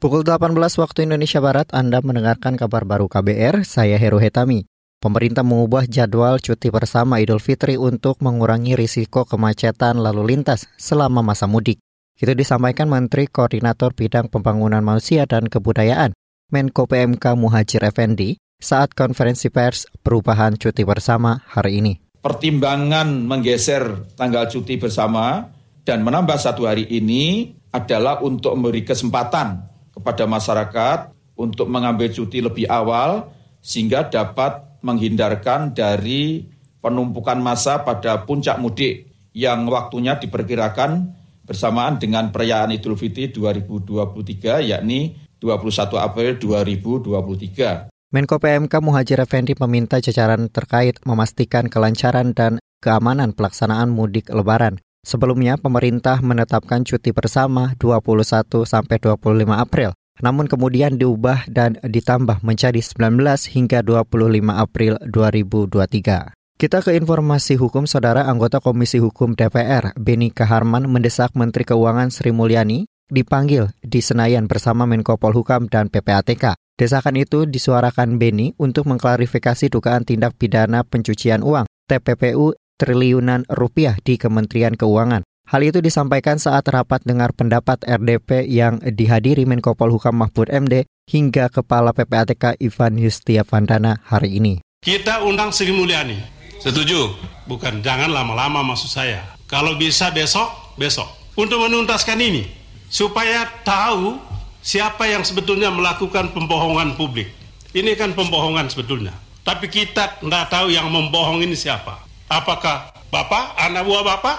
Pukul 18 waktu Indonesia Barat, Anda mendengarkan kabar baru KBR, saya Heru Hetami. Pemerintah mengubah jadwal cuti bersama Idul Fitri untuk mengurangi risiko kemacetan lalu lintas selama masa mudik. Itu disampaikan Menteri Koordinator Bidang Pembangunan Manusia dan Kebudayaan, Menko PMK Muhajir Effendi, saat konferensi pers perubahan cuti bersama hari ini. Pertimbangan menggeser tanggal cuti bersama dan menambah satu hari ini adalah untuk memberi kesempatan kepada masyarakat untuk mengambil cuti lebih awal sehingga dapat menghindarkan dari penumpukan massa pada puncak mudik yang waktunya diperkirakan bersamaan dengan perayaan Idul Fitri 2023 yakni 21 April 2023. Menko PMK Muhajir Effendi meminta jajaran terkait memastikan kelancaran dan keamanan pelaksanaan mudik lebaran. Sebelumnya, pemerintah menetapkan cuti bersama 21 sampai 25 April. Namun kemudian diubah dan ditambah menjadi 19 hingga 25 April 2023. Kita ke informasi hukum, Saudara anggota Komisi Hukum DPR, Beni Kaharman mendesak Menteri Keuangan Sri Mulyani dipanggil di Senayan bersama Menko Polhukam dan PPATK. Desakan itu disuarakan Beni untuk mengklarifikasi dugaan tindak pidana pencucian uang TPPU triliunan rupiah di Kementerian Keuangan. Hal itu disampaikan saat rapat dengar pendapat RDP yang dihadiri Menko Polhukam Mahfud MD hingga Kepala PPATK Ivan Yustiavandana hari ini. Kita undang Sri Mulyani. Setuju? Bukan, jangan lama-lama maksud saya. Kalau bisa besok, besok. Untuk menuntaskan ini. Supaya tahu siapa yang sebetulnya melakukan pembohongan publik. Ini kan pembohongan sebetulnya. Tapi kita tidak tahu yang membohong ini siapa. Apakah Bapak, anak buah Bapak,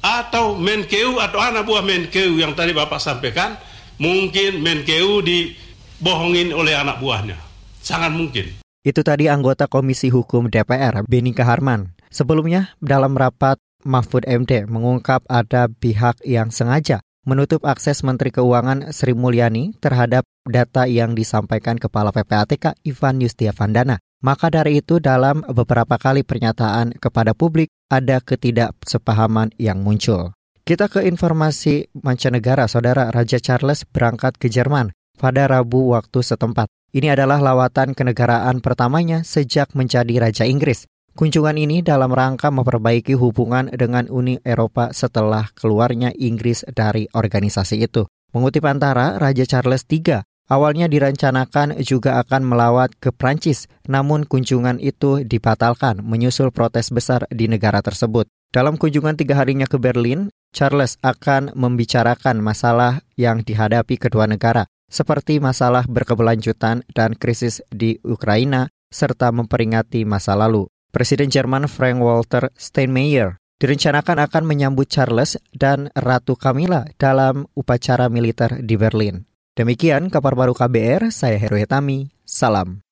atau Menkeu atau anak buah Menkeu yang tadi Bapak sampaikan, mungkin Menkeu dibohongin oleh anak buahnya. Sangat mungkin. Itu tadi anggota Komisi Hukum DPR, Beni Kaharman. Sebelumnya, dalam rapat Mahfud MD mengungkap ada pihak yang sengaja menutup akses Menteri Keuangan Sri Mulyani terhadap data yang disampaikan Kepala PPATK Ivan Yustiavandana. Maka dari itu dalam beberapa kali pernyataan kepada publik ada ketidaksepahaman yang muncul. Kita ke informasi mancanegara, Saudara Raja Charles berangkat ke Jerman pada Rabu waktu setempat. Ini adalah lawatan kenegaraan pertamanya sejak menjadi Raja Inggris. Kunjungan ini dalam rangka memperbaiki hubungan dengan Uni Eropa setelah keluarnya Inggris dari organisasi itu. Mengutip antara, Raja Charles III Awalnya direncanakan juga akan melawat ke Prancis, namun kunjungan itu dibatalkan menyusul protes besar di negara tersebut. Dalam kunjungan tiga harinya ke Berlin, Charles akan membicarakan masalah yang dihadapi kedua negara, seperti masalah berkeberlanjutan dan krisis di Ukraina, serta memperingati masa lalu. Presiden Jerman Frank Walter Steinmeier direncanakan akan menyambut Charles dan Ratu Camilla dalam upacara militer di Berlin. Demikian kabar baru KBR, saya Heru Hetami, salam.